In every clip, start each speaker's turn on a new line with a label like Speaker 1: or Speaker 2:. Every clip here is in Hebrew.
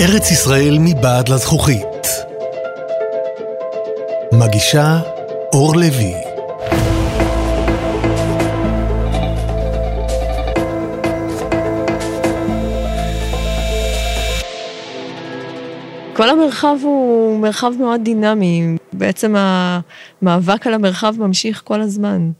Speaker 1: ארץ ישראל מבעד לזכוכית. מגישה אור לוי
Speaker 2: כל המרחב הוא מרחב מאוד דינמי, בעצם המאבק על המרחב ממשיך כל הזמן.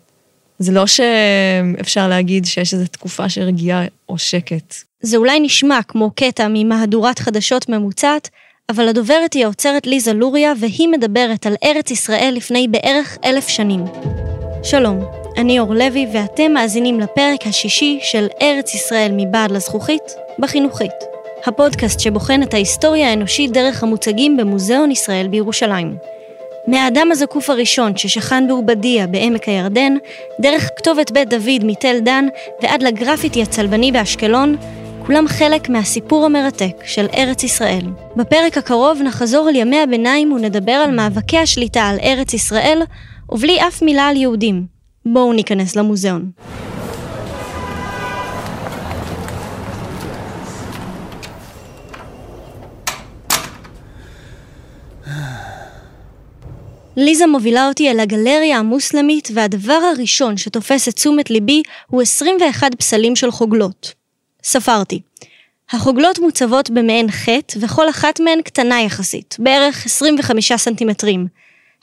Speaker 2: זה לא שאפשר להגיד שיש איזו תקופה של רגיעה או שקט.
Speaker 3: זה אולי נשמע כמו קטע ממהדורת חדשות ממוצעת, אבל הדוברת היא האוצרת ליזה לוריה, והיא מדברת על ארץ ישראל לפני בערך אלף שנים. שלום, אני אור לוי, ואתם מאזינים לפרק השישי של ארץ ישראל מבעד לזכוכית, בחינוכית. הפודקאסט שבוחן את ההיסטוריה האנושית דרך המוצגים במוזיאון ישראל בירושלים. מהאדם הזקוף הראשון ששכן בעובדיה בעמק הירדן, דרך כתובת בית דוד מתל דן ועד לגרפיטי הצלבני באשקלון, כולם חלק מהסיפור המרתק של ארץ ישראל. בפרק הקרוב נחזור על ימי הביניים ונדבר על מאבקי השליטה על ארץ ישראל, ובלי אף מילה על יהודים. בואו ניכנס למוזיאון. ליזה מובילה אותי אל הגלריה המוסלמית, והדבר הראשון שתופס את תשומת ליבי הוא 21 פסלים של חוגלות. ספרתי. החוגלות מוצבות במעין חטא, וכל אחת מהן קטנה יחסית, בערך 25 סנטימטרים.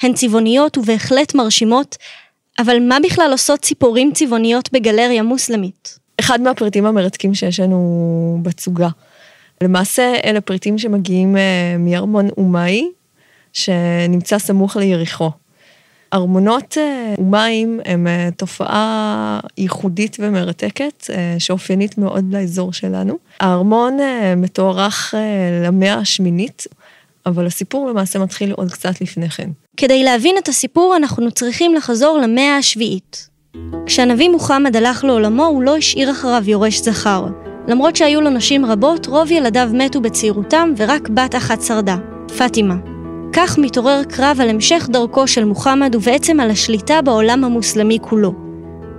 Speaker 3: הן צבעוניות ובהחלט מרשימות, אבל מה בכלל עושות ציפורים צבעוניות בגלריה מוסלמית?
Speaker 2: אחד מהפריטים המרתקים שיש לנו בצוגה. למעשה אלה פריטים שמגיעים אה, מארמון אומאי, שנמצא סמוך ליריחו. ארמונות אה, ומים הם אה, תופעה ייחודית ומרתקת, אה, שאופיינית מאוד לאזור שלנו. הארמון מתוארך למאה השמינית, אבל הסיפור למעשה מתחיל עוד קצת לפני כן.
Speaker 3: כדי להבין את הסיפור אנחנו צריכים לחזור למאה השביעית. כשהנביא מוחמד הלך לעולמו הוא לא השאיר אחריו יורש זכר. למרות שהיו לו נשים רבות, רוב ילדיו מתו בצעירותם ורק בת אחת שרדה, פאטימה. כך מתעורר קרב על המשך דרכו של מוחמד ובעצם על השליטה בעולם המוסלמי כולו.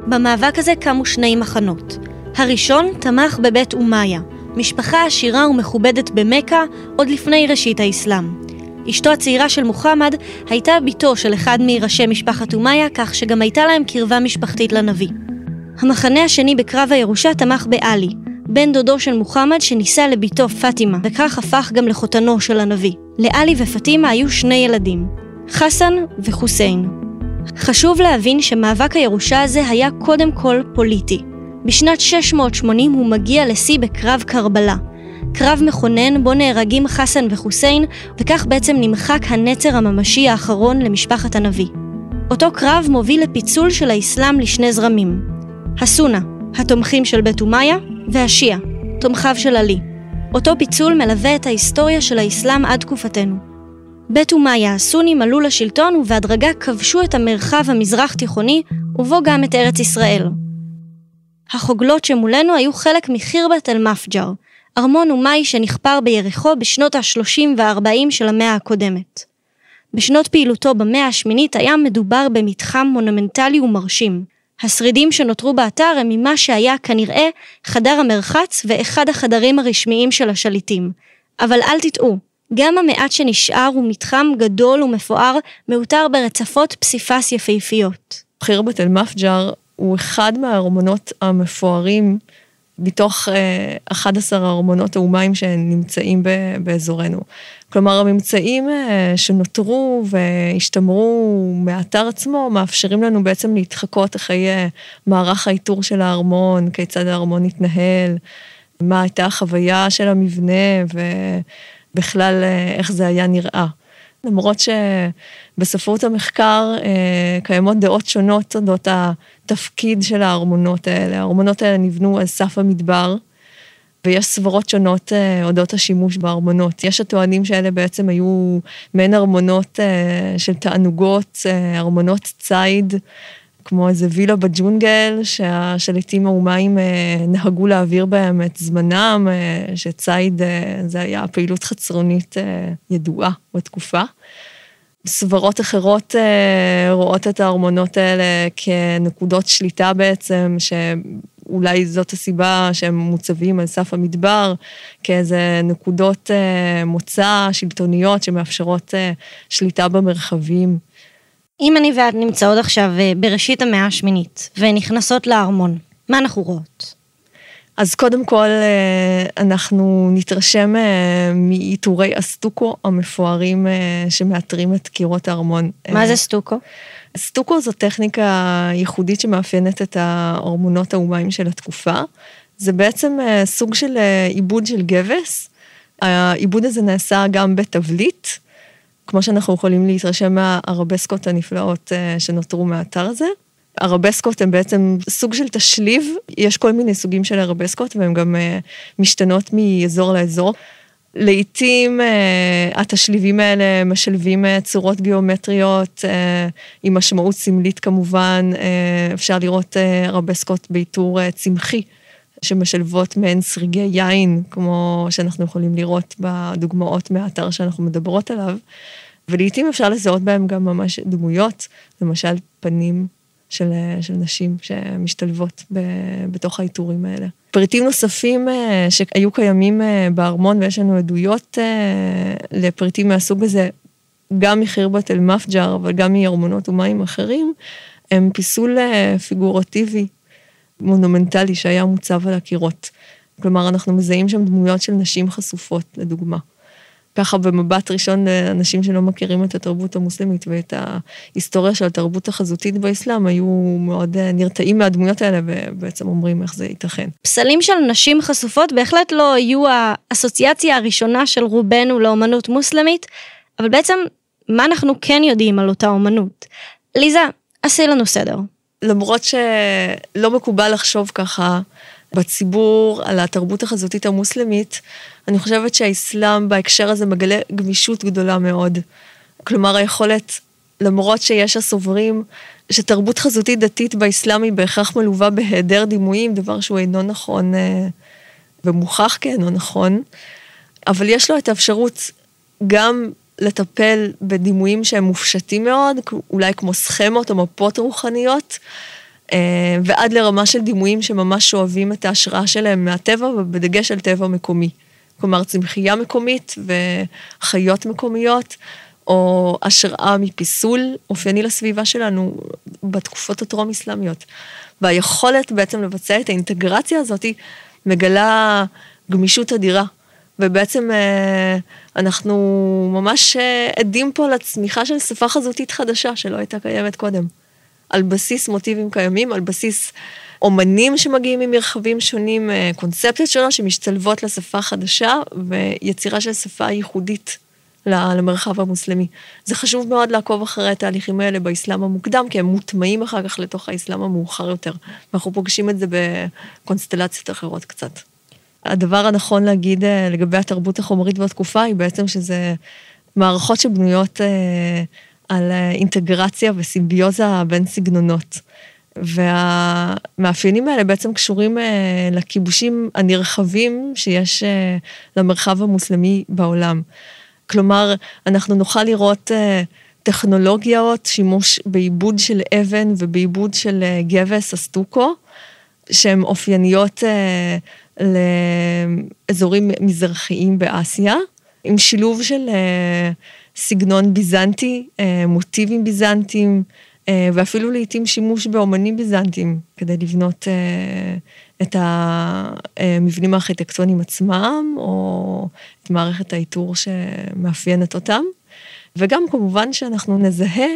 Speaker 3: במאבק הזה קמו שני מחנות. הראשון תמך בבית אומיה, משפחה עשירה ומכובדת במכה עוד לפני ראשית האסלאם. אשתו הצעירה של מוחמד הייתה בתו של אחד מראשי משפחת אומיה, כך שגם הייתה להם קרבה משפחתית לנביא. המחנה השני בקרב הירושה תמך בעלי, בן דודו של מוחמד שנישא לביתו פאטימה, וכך הפך גם לחותנו של הנביא. לעלי ופטימה היו שני ילדים, חסן וחוסיין. חשוב להבין שמאבק הירושה הזה היה קודם כל פוליטי. בשנת 680 הוא מגיע לשיא בקרב קרבלה. קרב מכונן בו נהרגים חסן וחוסיין, וכך בעצם נמחק הנצר הממשי האחרון למשפחת הנביא. אותו קרב מוביל לפיצול של האסלאם לשני זרמים. הסונה, התומכים של בית אומיה, והשיעה, תומכיו של עלי. אותו פיצול מלווה את ההיסטוריה של האסלאם עד תקופתנו. בית אומיה הסונים עלו לשלטון ובהדרגה כבשו את המרחב המזרח תיכוני, ובו גם את ארץ ישראל. החוגלות שמולנו היו חלק מחירבת אל-מפג'ר, ארמון אומי שנחפר ביריחו בשנות ה-30 וה-40 של המאה הקודמת. בשנות פעילותו במאה השמינית היה מדובר במתחם מונומנטלי ומרשים, השרידים שנותרו באתר הם ממה שהיה כנראה חדר המרחץ ואחד החדרים הרשמיים של השליטים. אבל אל תטעו, גם המעט שנשאר הוא מתחם גדול ומפואר, מאותר ברצפות פסיפס יפהפיות.
Speaker 2: חירבת אל-מפג'ר הוא אחד מהארמונות המפוארים מתוך 11 אה, הארמונות האומיים שנמצאים באזורנו. כלומר, הממצאים אה, שנותרו והשתמרו מהאתר עצמו, מאפשרים לנו בעצם להתחקות אחרי אה, מערך האיתור של הארמון, כיצד הארמון התנהל, מה הייתה החוויה של המבנה ובכלל איך זה היה נראה. למרות שבספרות המחקר קיימות דעות שונות אודות התפקיד של הארמונות האלה. הארמונות האלה נבנו על סף המדבר, ויש סברות שונות אה, אודות השימוש בארמונות. יש הטוענים שאלה בעצם היו מעין ארמונות אה, של תענוגות, אה, ארמונות ציד. כמו איזה וילה בג'ונגל, שהשליטים האומיים נהגו להעביר בהם את זמנם, שציד זה היה פעילות חצרונית ידועה בתקופה. סברות אחרות רואות את הארמונות האלה כנקודות שליטה בעצם, אולי זאת הסיבה שהם מוצבים על סף המדבר, כאיזה נקודות אה, מוצא שלטוניות שמאפשרות אה, שליטה במרחבים.
Speaker 3: אם אני ואת נמצאות עכשיו אה, בראשית המאה השמינית ונכנסות לארמון, מה אנחנו רואות?
Speaker 2: אז קודם כל, אה, אנחנו נתרשם אה, מעיטורי הסטוקו המפוארים שמאתרים את קירות הארמון.
Speaker 3: מה זה סטוקו?
Speaker 2: סטוקו זו טכניקה ייחודית שמאפיינת את הארמונות האומיים של התקופה. זה בעצם סוג של עיבוד של גבס. העיבוד הזה נעשה גם בתבליט, כמו שאנחנו יכולים להתרשם מהארבסקות הנפלאות אה, שנותרו מהאתר הזה. ארבסקות הן בעצם סוג של תשליב, יש כל מיני סוגים של ארבסקות והן גם אה, משתנות מאזור לאזור. לעתים uh, התשליבים האלה משלבים צורות גיאומטריות עם משמעות סמלית כמובן, אפשר לראות ארבסקות בעיטור צמחי שמשלבות מעין סריגי יין, כמו שאנחנו יכולים לראות בדוגמאות מהאתר שאנחנו מדברות עליו, ולעיתים אפשר לזהות בהם גם ממש דמויות, למשל פנים של, של נשים שמשתלבות ב, בתוך העיטורים האלה. פריטים נוספים אה, שהיו קיימים אה, בארמון, ויש לנו עדויות אה, לפריטים מהסוג הזה, גם מחירבת אל-מפג'ר, אבל גם מארמונות ומים אחרים, הם פיסול פיגורטיבי מונומנטלי שהיה מוצב על הקירות. כלומר, אנחנו מזהים שם דמויות של נשים חשופות, לדוגמה. ככה במבט ראשון לאנשים שלא מכירים את התרבות המוסלמית ואת ההיסטוריה של התרבות החזותית באסלאם, היו מאוד אה, נרתעים מהדמויות האלה ובעצם אומרים איך זה ייתכן.
Speaker 3: פסלים של נשים חשופות בהחלט לא היו האסוציאציה הראשונה של רובנו לאומנות מוסלמית, אבל בעצם מה אנחנו כן יודעים על אותה אומנות? ליזה, עשי לנו סדר.
Speaker 2: למרות שלא מקובל לחשוב ככה בציבור על התרבות החזותית המוסלמית, אני חושבת שהאסלאם בהקשר הזה מגלה גמישות גדולה מאוד. כלומר, היכולת, למרות שיש הסוברים שתרבות חזותית דתית באסלאם היא בהכרח מלווה בהיעדר דימויים, דבר שהוא אינו נכון אה, ומוכח כאינו נכון, אבל יש לו את האפשרות גם לטפל בדימויים שהם מופשטים מאוד, אולי כמו סכמות או מפות רוחניות, אה, ועד לרמה של דימויים שממש שואבים את ההשראה שלהם מהטבע, ובדגש על טבע מקומי. כלומר, צמחייה מקומית וחיות מקומיות, או השראה מפיסול אופייני לסביבה שלנו בתקופות הטרום-אסלאמיות. והיכולת בעצם לבצע את האינטגרציה הזאת מגלה גמישות אדירה. ובעצם אה, אנחנו ממש אה, עדים פה לצמיחה של שפה חזותית חדשה שלא הייתה קיימת קודם. על בסיס מוטיבים קיימים, על בסיס אומנים שמגיעים ממרחבים שונים, אה, קונספציות שונות שמשתלבות לשפה חדשה ויצירה של שפה ייחודית למרחב המוסלמי. זה חשוב מאוד לעקוב אחרי התהליכים האלה באסלאם המוקדם, כי הם מוטמעים אחר כך לתוך האסלאם המאוחר יותר. ואנחנו פוגשים את זה בקונסטלציות אחרות קצת. הדבר הנכון להגיד אה, לגבי התרבות החומרית בתקופה היא בעצם שזה מערכות שבנויות אה, על אינטגרציה וסימביוזה בין סגנונות. והמאפיינים האלה בעצם קשורים אה, לכיבושים הנרחבים שיש אה, למרחב המוסלמי בעולם. כלומר, אנחנו נוכל לראות אה, טכנולוגיות, שימוש בעיבוד של אבן ובעיבוד של גבס הסטוקו, שהן אופייניות לאזורים מזרחיים באסיה, עם שילוב של סגנון ביזנטי, מוטיבים ביזנטיים, אה, ואפילו לעיתים שימוש באומנים ביזנטיים כדי לבנות אה, את המבנים הארכיטקטוניים עצמם, או את מערכת האיתור שמאפיינת אותם. וגם כמובן שאנחנו נזהה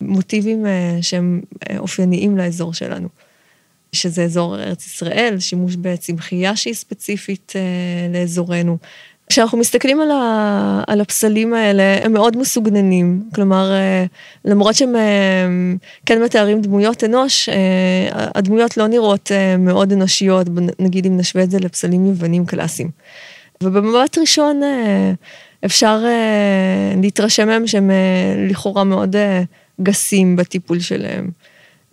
Speaker 2: מוטיבים אה, שהם אופייניים לאזור שלנו. שזה אזור ארץ ישראל, שימוש בצמחייה שהיא ספציפית לאזורנו, כשאנחנו מסתכלים על, ה, על הפסלים האלה, הם מאוד מסוגננים. כלומר, אה, למרות שהם אה, כן מתארים דמויות אנוש, אה, הדמויות לא נראות מאוד אנושיות, נגיד אם נשווה את זה לפסלים יוונים קלאסיים. ובמבט ראשון אפשר להתרשם מהם שהם לכאורה מאוד גסים בטיפול שלהם.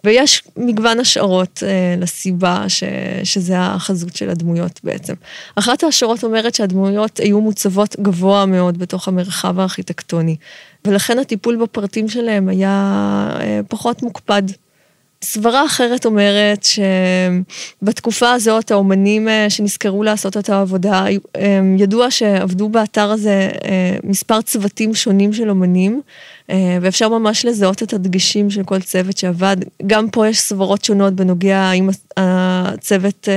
Speaker 2: ויש מגוון השערות אה, לסיבה ש, שזה החזות של הדמויות בעצם. אחת ההשערות אומרת שהדמויות היו מוצבות גבוה מאוד בתוך המרחב הארכיטקטוני, ולכן הטיפול בפרטים שלהם היה אה, פחות מוקפד. סברה אחרת אומרת שבתקופה הזאת האומנים אה, שנזכרו לעשות את העבודה, ידוע שעבדו באתר הזה אה, מספר צוותים שונים של אומנים, אה, ואפשר ממש לזהות את הדגשים של כל צוות שעבד. גם פה יש סברות שונות בנוגע האם הצוות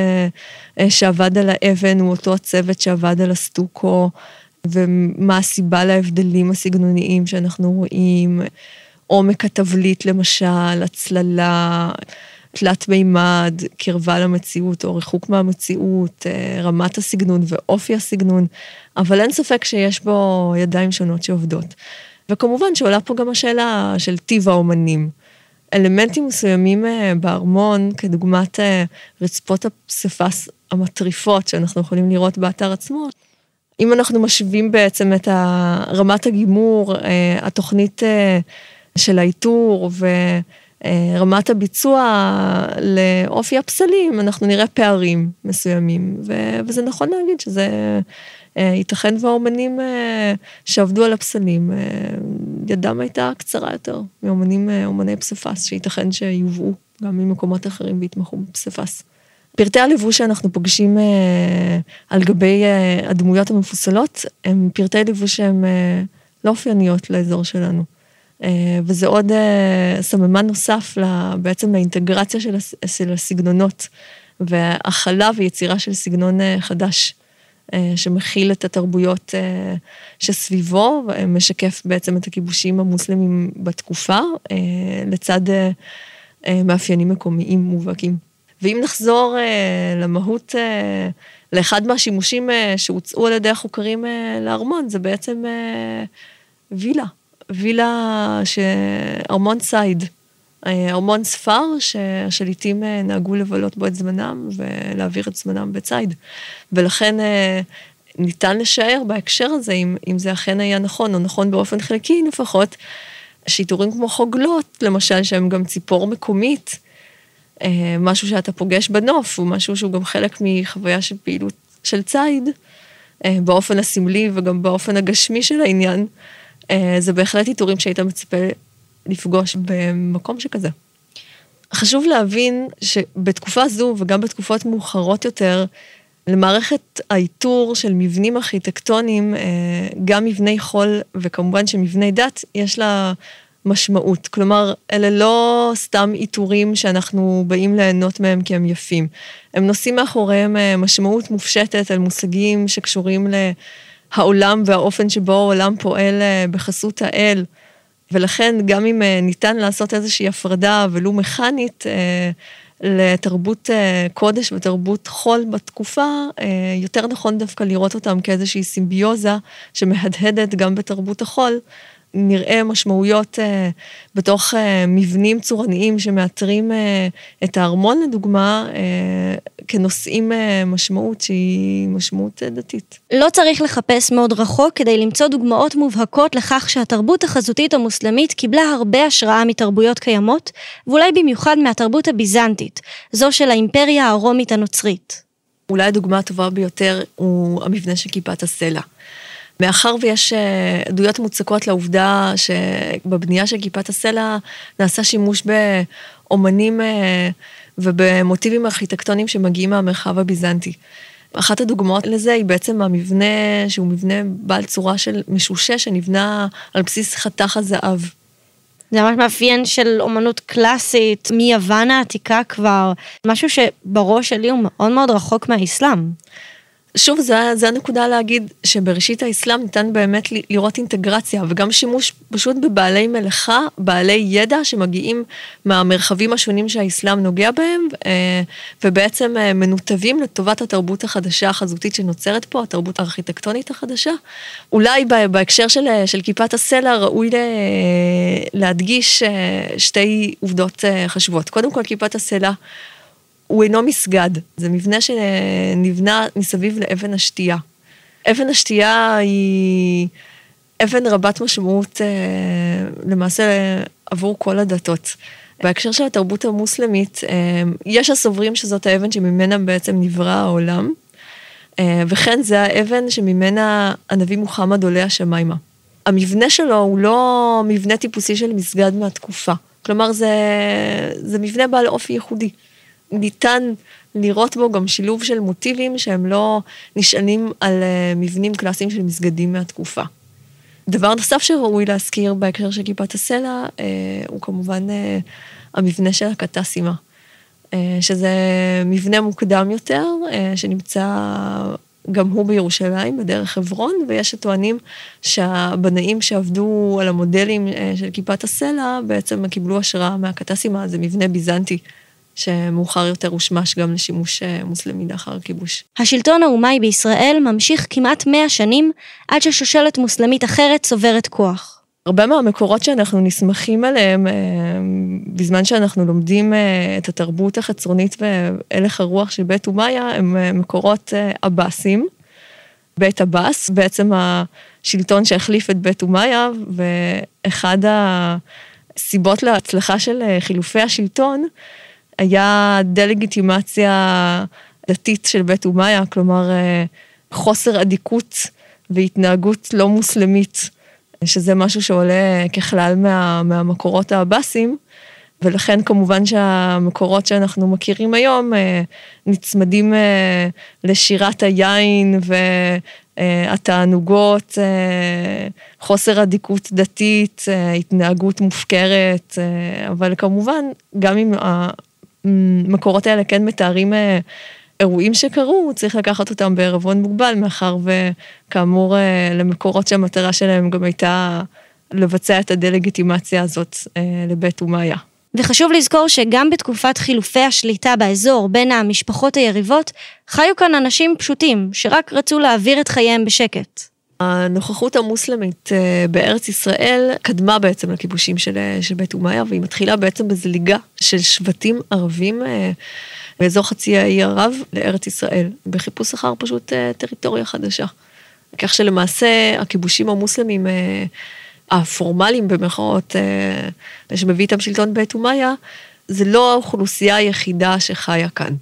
Speaker 2: שעבד על האבן הוא אותו הצוות שעבד על הסטוקו, ומה הסיבה להבדלים הסגנוניים שאנחנו רואים. עומק התבליט למשל, הצללה, תלת מימד, קרבה למציאות או ריחוק מהמציאות, אה, רמת הסגנון ואופי הסגנון, אבל אין ספק שיש בו ידיים שונות שעובדות. וכמובן שעולה פה גם השאלה של טיב האומנים. אלמנטים מסוימים אה, בארמון, כדוגמת אה, רצפות הפסיפס המטריפות שאנחנו יכולים לראות באתר עצמו, אם אנחנו משווים בעצם את רמת הגימור, התוכנית של האיתור ורמת הביצוע לאופי הפסלים, אנחנו נראה פערים מסוימים. ו- וזה נכון להגיד שזה אה, ייתכן והאומנים אה, שעבדו על הפסלים, אה, ידם הייתה קצרה יותר מאומנים, אומני פסיפס, שייתכן שיובאו גם ממקומות אחרים ויתמכו בפסיפס. פרטי הלבוש שאנחנו פוגשים אה, על גבי אה, הדמויות המפוסלות, הם פרטי לבוש שהם אה, לא אופייניות לאזור שלנו. אה, וזה עוד אה, סממן נוסף בעצם לאינטגרציה של, הסגנונות, והכלה ויצירה של סגנון אה, חדש, שמכיל את התרבויות שסביבו, ומשקף בעצם את הכיבושים המוסלמים בתקופה, לצד מאפיינים מקומיים מובהקים. ואם נחזור למהות, לאחד מהשימושים שהוצאו על ידי החוקרים לארמון, זה בעצם וילה. וילה, ארמון סייד, אה, ארמון ספר, שהשליטים אה, נהגו לבלות בו את זמנם ולהעביר את זמנם בציד. ולכן אה, ניתן לשער בהקשר הזה, אם, אם זה אכן היה נכון, או נכון באופן חלקי לפחות, שיטורים כמו חוגלות, למשל, שהם גם ציפור מקומית, משהו שאתה פוגש בנוף, הוא משהו שהוא גם חלק מחוויה של פעילות של ציד, באופן הסמלי וגם באופן הגשמי של העניין. אה, זה בהחלט עיטורים שהיית מצפה לפגוש במקום שכזה. חשוב להבין שבתקופה זו וגם בתקופות מאוחרות יותר, למערכת האיתור של מבנים ארכיטקטוניים, אה, גם מבני חול וכמובן שמבני דת, יש לה משמעות. כלומר, אלה לא סתם עיטורים שאנחנו באים ליהנות מהם כי הם יפים. הם נושאים מאחוריהם אה, משמעות מופשטת על מושגים שקשורים ל... העולם והאופן שבו העולם פועל אה, בחסות האל. ולכן גם אם אה, ניתן לעשות איזושהי הפרדה, ולו מכנית, אה, לתרבות קודש ותרבות חול בתקופה, יותר נכון דווקא לראות אותם כאיזושהי סימביוזה שמהדהדת גם בתרבות החול, נראה משמעויות אה, בתוך אה, מבנים צורניים שמאתרים אה, את הארמון לדוגמה, אה, כנושאים אה, משמעות שהיא משמעות אה, דתית.
Speaker 3: לא צריך לחפש מאוד רחוק כדי למצוא דוגמאות מובהקות לכך שהתרבות החזותית המוסלמית קיבלה הרבה השראה מתרבויות קיימות, ואולי במיוחד מהתרבות הביזנטית, זו של האימפריה הרומית הנוצרית.
Speaker 2: אולי הדוגמה הטובה ביותר הוא המבנה של כיפת הסלע. מאחר ויש אה, עדויות מוצקות לעובדה שבבנייה של כיפת הסלע נעשה שימוש באומנים אה, ובמוטיבים ארכיטקטוניים שמגיעים מהמרחב הביזנטי. אחת הדוגמאות לזה היא בעצם המבנה שהוא מבנה בעל צורה של משושה שנבנה על בסיס חתך הזהב.
Speaker 3: זה ממש מאפיין של אומנות קלאסית, מיוון העתיקה כבר, משהו שבראש שלי הוא מאוד מאוד רחוק מהאסלאם.
Speaker 2: שוב, זה הנקודה להגיד שבראשית האסלאם ניתן באמת לראות אינטגרציה וגם שימוש פשוט בבעלי מלאכה, בעלי ידע שמגיעים מהמרחבים השונים שהאסלאם נוגע בהם, אה, ובעצם אה, מנותבים לטובת התרבות החדשה החזותית שנוצרת פה, התרבות הארכיטקטונית החדשה. אולי בהקשר של, אה, של כיפת הסלע ראוי להדגיש שתי עובדות חשובות. קודם כל, כיפת הסלע הוא אינו מסגד, זה מבנה שנבנה מסביב לאבן השתייה. אבן השתייה היא אבן רבת משמעות אה, למעשה עבור כל הדתות. בהקשר של התרבות המוסלמית, אה, יש הסוברים שזאת האבן שממנה בעצם נברא העולם, אה, וכן זה האבן שממנה הנביא מוחמד עולה השמיימה. המבנה שלו הוא לא מבנה טיפוסי של מסגד מהתקופה. כלומר, זה, זה מבנה בעל אופי ייחודי. ניתן לראות בו גם שילוב של מוטיבים שהם לא נשענים על אה, מבנים קלאסיים של מסגדים מהתקופה. דבר נוסף שראוי להזכיר בהקשר של כיפת הסלע, אה, הוא כמובן אה, המבנה של הקטסימה, אה, שזה מבנה מוקדם יותר, אה, שנמצא גם הוא בירושלים, בדרך חברון, ויש שטוענים שהבנאים שעבדו על המודלים אה, של כיפת הסלע, בעצם קיבלו השראה מהקטסימה, זה מבנה ביזנטי. שמאוחר יותר הושמש גם לשימוש אה, מוסלמי לאחר הכיבוש.
Speaker 3: השלטון האומאי בישראל ממשיך כמעט 100 שנים עד ששושלת מוסלמית אחרת צוברת כוח.
Speaker 2: הרבה מהמקורות שאנחנו נסמכים עליהם אה, בזמן שאנחנו לומדים אה, את התרבות החצרונית והלך הרוח של בית אומיה, הם מקורות עבאסים. בית עבאס, בעצם השלטון שהחליף את בית אומיה, ואחד הסיבות להצלחה של חילופי השלטון, היה דה-לגיטימציה דתית של בית אומיה, כלומר אה, חוסר אדיקות והתנהגות לא מוסלמית, שזה משהו שעולה ככלל מה, מהמקורות העבאסיים, ולכן כמובן שהמקורות שאנחנו מכירים היום אה, נצמדים אה, לשירת היין והתענוגות, חוסר אדיקות דתית, התנהגות מופקרת, אבל כמובן, גם אם המקורות האלה כן מתארים אה, אירועים שקרו, צריך לקחת אותם בערבון מוגבל, מאחר וכאמור אה, למקורות שהמטרה שלהם גם הייתה לבצע את הדה-לגיטימציה הזאת אה, לבית אומיה.
Speaker 3: וחשוב לזכור שגם בתקופת חילופי השליטה באזור בין המשפחות היריבות, חיו כאן אנשים פשוטים, שרק רצו להעביר את חייהם בשקט.
Speaker 2: הנוכחות המוסלמית אה, בארץ ישראל קדמה בעצם לכיבושים של, אה, של בית אומיה, והיא מתחילה בעצם בזליגה של שבטים ערבים אה, באזור חצי האי ערב לארץ ישראל, בחיפוש אחר פשוט טריטוריה חדשה. כך שלמעשה הכיבושים המוסלמים הפורמליים במרכאות, שמביא איתם שלטון בית אומיה, זה לא האוכלוסייה היחידה שחיה כאן.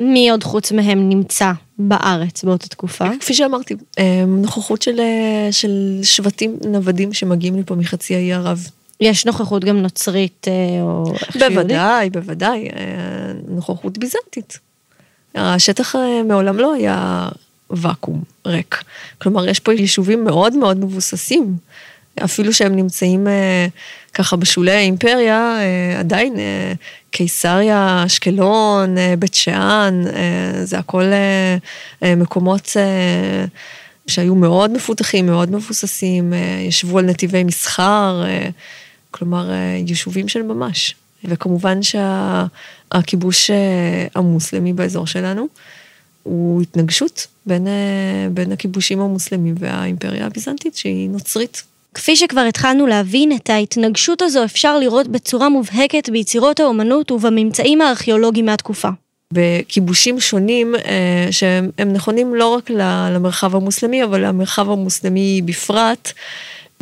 Speaker 3: מי עוד חוץ מהם נמצא בארץ באותה תקופה?
Speaker 2: כפי שאמרתי, אה, נוכחות של, אה, של שבטים נוודים שמגיעים לפה מחצי האי ערב.
Speaker 3: יש נוכחות גם נוצרית אה, או
Speaker 2: איך בוודאי, בוודאי, נוכחות ביזנטית. השטח מעולם לא היה ואקום ריק. כלומר, יש פה יישובים מאוד מאוד מבוססים. אפילו שהם נמצאים אה, ככה בשולי האימפריה, אה, עדיין אה, קיסריה, אשקלון, אה, בית שאן, זה הכל מקומות שהיו מאוד מפותחים, מאוד מבוססים, ישבו על נתיבי מסחר, כלומר, יישובים של ממש. וכמובן שהכיבוש שה, המוסלמי באזור שלנו, הוא התנגשות בין, בין הכיבושים המוסלמים והאימפריה הביזנטית, שהיא נוצרית.
Speaker 3: כפי שכבר התחלנו להבין, את ההתנגשות הזו אפשר לראות בצורה מובהקת ביצירות האומנות ובממצאים הארכיאולוגיים מהתקופה.
Speaker 2: בכיבושים שונים אה, שהם נכונים לא רק למרחב המוסלמי, אבל למרחב המוסלמי בפרט.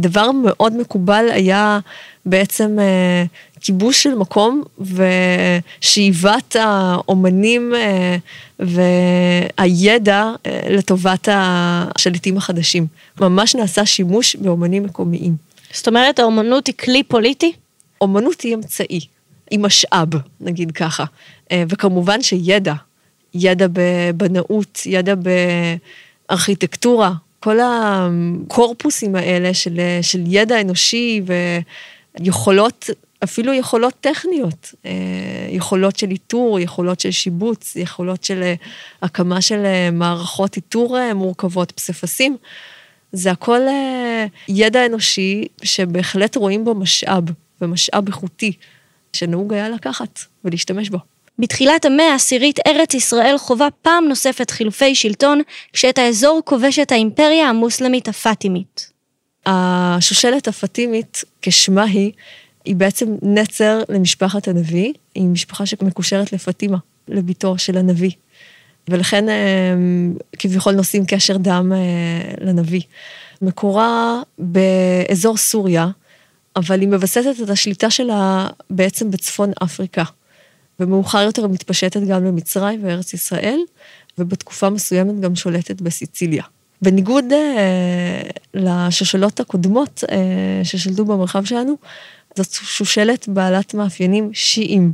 Speaker 2: דבר מאוד מקובל היה בעצם אה, כיבוש של מקום ושאיבת האומנים אה, והידע אה, לטובת השליטים החדשים. ממש נעשה שימוש באומנים מקומיים.
Speaker 3: זאת אומרת, האומנות היא כלי פוליטי?
Speaker 2: אומנות היא אמצעי, היא משאב, נגיד ככה. וכמובן שידע, ידע בבנאות, ידע בארכיטקטורה, כל הקורפוסים האלה של, של ידע אנושי ויכולות, אפילו יכולות טכניות, אה, יכולות של איתור, יכולות של שיבוץ, יכולות של אה, הקמה של אה, מערכות איתור מורכבות, פסיפסים. זה הכל ידע אנושי שבהחלט רואים בו משאב, ומשאב איכותי, שנהוג היה לקחת ולהשתמש בו.
Speaker 3: בתחילת המאה העשירית ארץ ישראל חווה פעם נוספת חילופי שלטון, כשאת האזור כובשת האימפריה המוסלמית הפאטימית.
Speaker 2: השושלת הפאטימית, כשמה היא, היא בעצם נצר למשפחת הנביא, היא משפחה שמקושרת לפטימה, לביתו של הנביא. ולכן הם אה, כביכול נושאים קשר דם אה, לנביא. מקורה באזור סוריה, אבל היא מבססת את השליטה שלה בעצם בצפון אפריקה. ומאוחר יותר מתפשטת גם למצרים וארץ ישראל, ובתקופה מסוימת גם שולטת בסיציליה. בניגוד אה, לשושלות הקודמות אה, ששלטו במרחב שלנו, זאת שושלת בעלת מאפיינים שיעים.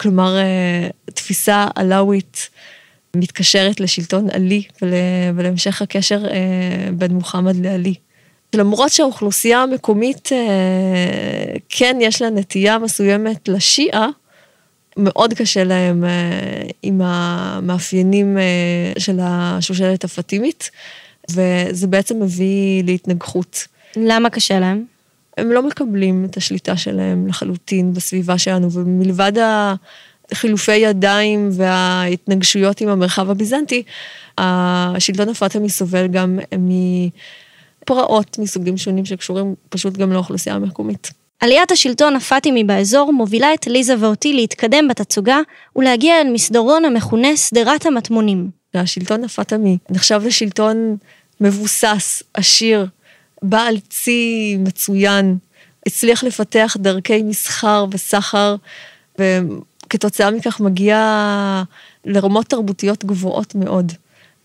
Speaker 2: כלומר, אה, תפיסה עלאווית מתקשרת לשלטון עלי ול, ולהמשך הקשר אה, בין מוחמד לעלי. למרות שהאוכלוסייה המקומית, אה, כן יש לה נטייה מסוימת לשיעה, מאוד קשה להם עם המאפיינים של השושלת הפטימית, וזה בעצם מביא להתנגחות.
Speaker 3: למה קשה להם?
Speaker 2: הם לא מקבלים את השליטה שלהם לחלוטין בסביבה שלנו, ומלבד החילופי ידיים וההתנגשויות עם המרחב הביזנטי, השלטון הפאטמי סובל גם מפרעות מסוגים שונים שקשורים פשוט גם לאוכלוסייה המקומית.
Speaker 3: עליית השלטון הפאטימי באזור מובילה את ליזה ואותי להתקדם בתצוגה ולהגיע אל מסדרון המכונה שדרת המטמונים.
Speaker 2: השלטון הפאטימי נחשב לשלטון מבוסס, עשיר, בעל צי מצוין, הצליח לפתח דרכי מסחר וסחר, וכתוצאה מכך מגיע לרמות תרבותיות גבוהות מאוד.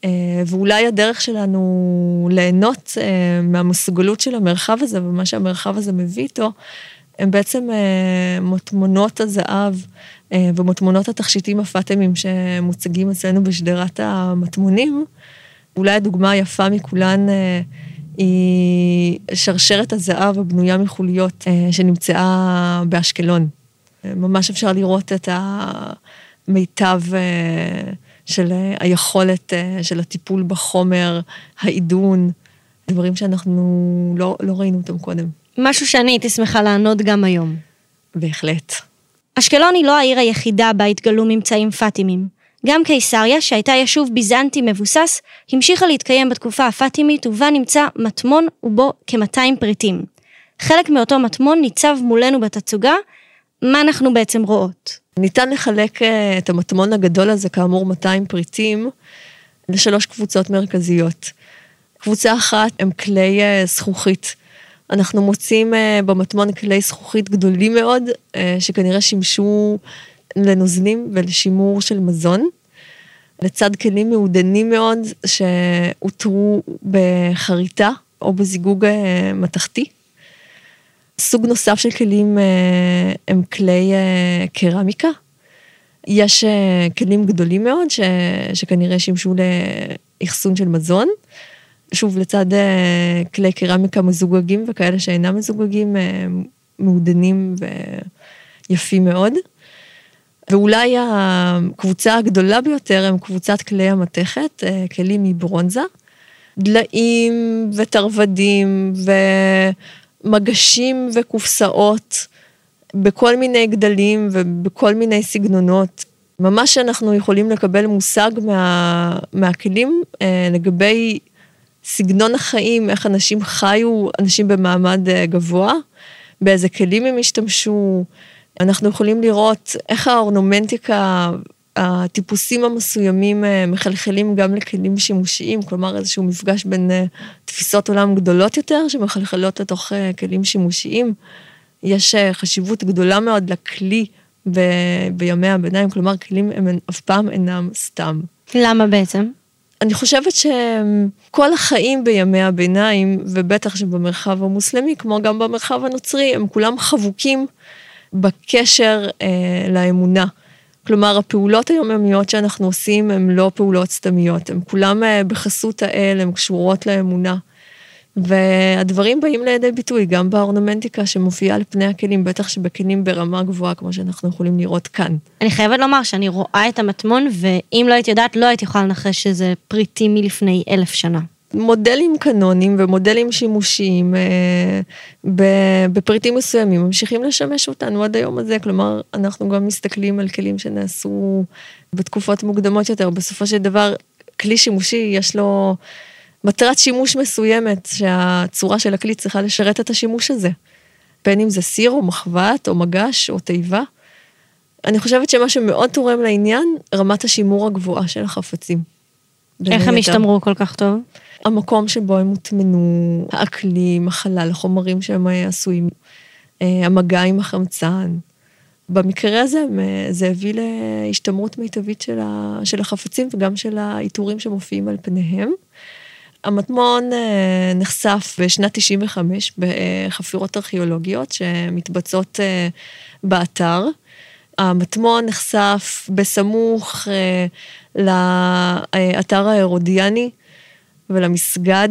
Speaker 2: אה, ואולי הדרך שלנו ליהנות אה, מהמסוגלות של המרחב הזה ומה שהמרחב הזה מביא איתו, הם בעצם אה, מוטמונות הזהב ומוטמונות התכשיטים הפאטמים שמוצגים אצלנו בשדרת המטמונים. אולי הדוגמה היפה מכולן היא שרשרת הזהב הבנויה מחוליות אה, שנמצאה באשקלון. ממש אפשר לראות את המיטב של היכולת אה, של הטיפול בחומר, העידון, דברים שאנחנו לא, לא ראינו אותם קודם.
Speaker 3: משהו שאני הייתי שמחה לענות גם היום.
Speaker 2: בהחלט.
Speaker 3: אשקלון היא לא העיר היחידה בה התגלו ממצאים פאטימים. גם קיסריה, שהייתה יישוב ביזנטי מבוסס, המשיכה להתקיים בתקופה הפאטימית ובה נמצא מטמון ובו כ-200 פריטים. חלק מאותו מטמון ניצב מולנו בתצוגה, מה אנחנו בעצם רואות?
Speaker 2: ניתן לחלק אה, את המטמון הגדול הזה, כאמור 200 פריטים, לשלוש קבוצות מרכזיות. קבוצה אחת הם כלי אה, זכוכית. אנחנו מוצאים אה, במטמון כלי זכוכית גדולים מאוד, שכנראה שימשו לנוזלים ולשימור של מזון, לצד כלים מעודנים מאוד שאותרו בחריטה או בזיגוג מתכתי. סוג נוסף של כלים אה, הם כלי אה, קרמיקה. יש כלים גדולים מאוד ש, שכנראה שימשו לאחסון של מזון. שוב, לצד כלי קרמיקה מזוגגים וכאלה שאינם מזוגגים, מעודנים ויפים מאוד. ואולי הקבוצה הגדולה ביותר הם קבוצת כלי המתכת, אה, כלים מברונזה, דליים ותרבדים ומגשים וקופסאות בכל מיני גדלים ובכל מיני סגנונות. ממש אנחנו יכולים לקבל מושג מה, מהכלים אה, לגבי סגנון החיים, איך אנשים חיו, אנשים במעמד אה, גבוה, באיזה כלים הם השתמשו, אנחנו יכולים לראות איך האורנומנטיקה, הטיפוסים המסוימים אה, מחלחלים גם לכלים שימושיים, כלומר איזשהו מפגש בין אה, תפיסות עולם גדולות יותר שמחלחלות לתוך אה, כלים שימושיים. יש חשיבות גדולה מאוד לכלי ב, בימי הביניים, כלומר כלים הם אף פעם אינם סתם.
Speaker 3: למה בעצם?
Speaker 2: אני חושבת שכל החיים בימי הביניים, ובטח שבמרחב המוסלמי, כמו גם במרחב הנוצרי, הם כולם חבוקים בקשר אה, לאמונה. כלומר, הפעולות היומיומיות שאנחנו עושים הן לא פעולות סתמיות, הן כולן אה, בחסות האל, הן קשורות לאמונה. והדברים באים לידי ביטוי גם באורנמנטיקה שמופיעה על פני הכלים, בטח שבכלים ברמה גבוהה, כמו שאנחנו יכולים לראות כאן.
Speaker 3: אני חייבת לומר שאני רואה את המטמון, ואם לא הייתי יודעת, לא הייתי יכולה לנחש שזה פריטים מלפני אלף שנה.
Speaker 2: מודלים קנונים ומודלים שימושיים אה, בפריטים מסוימים ממשיכים לשמש אותנו עד היום הזה, כלומר, אנחנו גם מסתכלים על כלים שנעשו בתקופות מוקדמות יותר, בסופו של דבר, כלי שימושי יש לו מטרת שימוש מסוימת, שהצורה של הכלי צריכה לשרת את השימוש הזה, בין אם זה סיר או מחבת או מגש או תיבה. אני חושבת שמה שמאוד תורם לעניין, רמת השימור הגבוהה של החפצים.
Speaker 3: איך הם השתמרו כל כך טוב?
Speaker 2: המקום שבו הם הוטמנו, האקלים, החלל, החומרים שהם עשויים, אה, המגע עם החמצן. במקרה הזה זה הביא להשתמרות מיטבית של, החפצים וגם של העיטורים שמופיעים על פניהם. המטמון אה, נחשף בשנת 95 בחפירות ארכיאולוגיות שמתבצעות אה, באתר. המטמון נחשף בסמוך אה, לאתר ההרודיאני ולמסגד,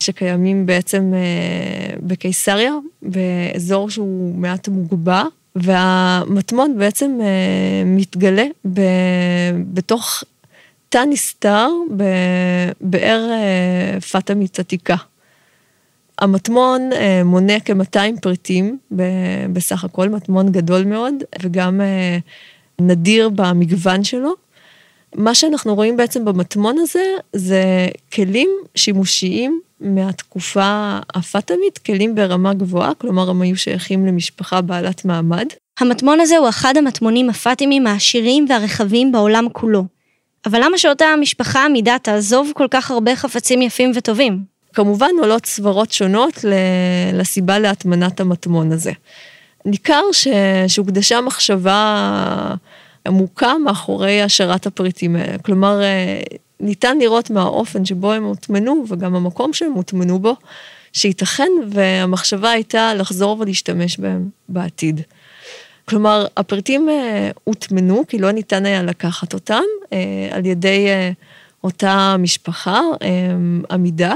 Speaker 2: שקיימים בעצם בקיסריה, באזור שהוא מעט מוגבע, והמטמון בעצם מתגלה בתוך תא נסתר בבאר אה, פאטמית עתיקה. המטמון אה, מונה כ-200 פריטים בסך הכל, מטמון גדול מאוד, וגם אה, נדיר במגוון שלו. מה שאנחנו רואים בעצם במטמון הזה, זה כלים שימושיים מהתקופה הפאטמית, כלים ברמה גבוהה, כלומר הם היו שייכים למשפחה בעלת מעמד.
Speaker 3: המטמון הזה הוא אחד המטמונים הפאטימיים העשירים והרחבים בעולם כולו. אבל למה שאותה המשפחה עמידה תעזוב כל כך הרבה חפצים יפים וטובים?
Speaker 2: כמובן עולות סברות שונות לסיבה להטמנת המטמון הזה. ניכר ש... שהוקדשה מחשבה עמוקה מאחורי השארת הפריטים האלה. כלומר, ניתן לראות מהאופן שבו הם הוטמנו, וגם המקום שהם הוטמנו בו, שייתכן והמחשבה הייתה לחזור ולהשתמש בהם בעתיד. כלומר, הפריטים אה, הוטמנו, כי לא ניתן היה לקחת אותם, אה, על ידי אה, אותה משפחה, עמידה,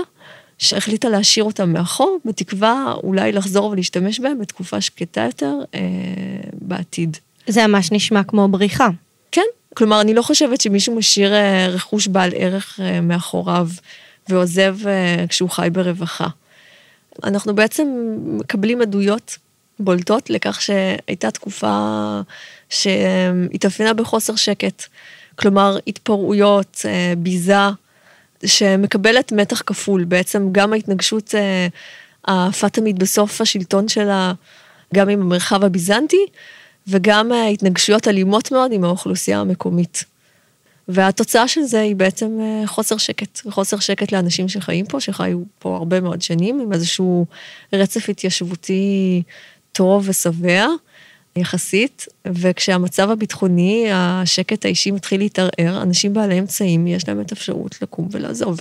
Speaker 2: שהחליטה להשאיר אותם מאחור, בתקווה אולי לחזור ולהשתמש בהם בתקופה שקטה יותר בעתיד.
Speaker 3: זה ממש נשמע כמו בריחה.
Speaker 2: כן, כלומר, אני לא חושבת שמישהו משאיר רכוש בעל ערך מאחוריו ועוזב כשהוא חי ברווחה. אנחנו בעצם מקבלים עדויות בולטות לכך שהייתה תקופה שהתאפיינה בחוסר שקט. כלומר, התפרעויות, אה, ביזה, שמקבלת מתח כפול. בעצם גם ההתנגשות אה, הפאטמית בסוף השלטון שלה, גם עם המרחב הביזנטי, וגם התנגשויות אלימות מאוד עם האוכלוסייה המקומית. והתוצאה של זה היא בעצם אה, חוסר שקט, חוסר שקט לאנשים שחיים פה, שחיו פה הרבה מאוד שנים, עם איזשהו רצף התיישבותי טוב ושבע יחסית, וכשהמצב הביטחוני, השקט האישי מתחיל להתערער, אנשים בעלי אמצעים, יש להם את האפשרות לקום ולעזוב.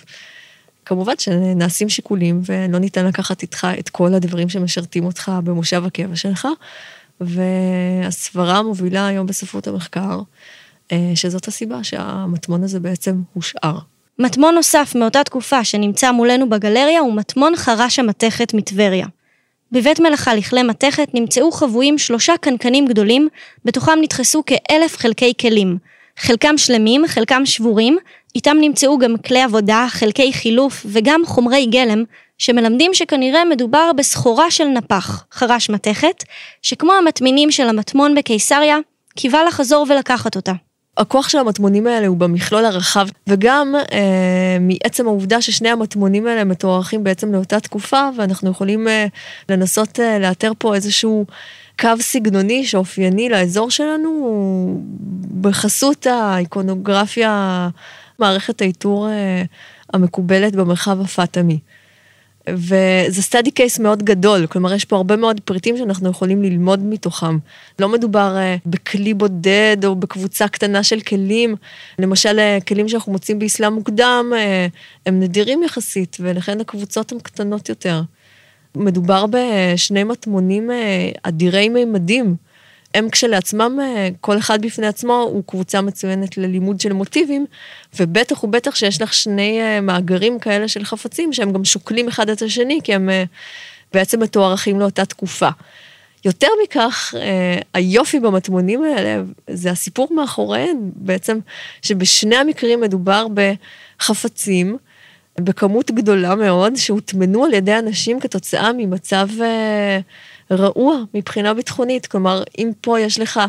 Speaker 2: כמובן שנעשים שיקולים ולא ניתן לקחת איתך את כל הדברים שמשרתים אותך במושב הקבע שלך, והסברה המובילה היום בספרות המחקר, אה, שזאת הסיבה שהמטמון הזה בעצם הושאר.
Speaker 3: מטמון נוסף מאותה תקופה שנמצא מולנו בגלריה הוא מטמון חרש המתכת מטבריה. בבית מלאכה לכלי מתכת נמצאו חבויים שלושה קנקנים גדולים, בתוכם נדחסו כאלף חלקי כלים. חלקם שלמים, חלקם שבורים, איתם נמצאו גם כלי עבודה, חלקי חילוף וגם חומרי גלם, שמלמדים שכנראה מדובר בסחורה של נפח, חרש מתכת, שכמו המטמינים של המטמון בקיסריה, קיווה לחזור ולקחת אותה.
Speaker 2: הכוח של המטמונים האלה הוא במכלול הרחב, וגם אה, מעצם העובדה ששני המטמונים האלה מתוארכים בעצם לאותה תקופה, ואנחנו יכולים אה, לנסות אה, לאתר פה איזשהו קו סגנוני שאופייני לאזור שלנו, בחסות האיקונוגרפיה, מערכת האיתור אה, המקובלת במרחב הפאטמי. וזה סטאדי קייס מאוד גדול, כלומר יש פה הרבה מאוד פריטים שאנחנו יכולים ללמוד מתוכם. לא מדובר uh, בכלי בודד או בקבוצה קטנה של כלים, למשל uh, כלים שאנחנו מוצאים באסלאם מוקדם, uh, הם נדירים יחסית, ולכן הקבוצות הן קטנות יותר. מדובר בשני מטמונים אדירי מימדים. הם כשלעצמם, אה, כל אחד בפני עצמו הוא קבוצה מצוינת ללימוד של מוטיבים, ובטח ובטח שיש לך שני אה, מאגרים כאלה של חפצים שהם גם שוקלים אחד את השני, כי הם אה, בעצם מתוארכים לאותה תקופה. יותר מכך, היופי במטמונים האלה, זה הסיפור מאחוריהן, בעצם שבשני המקרים מדובר בחפצים, בכמות גדולה מאוד, שהוטמנו על ידי אנשים כתוצאה ממצב רעוע מבחינה ביטחונית. כלומר, אם פה יש לך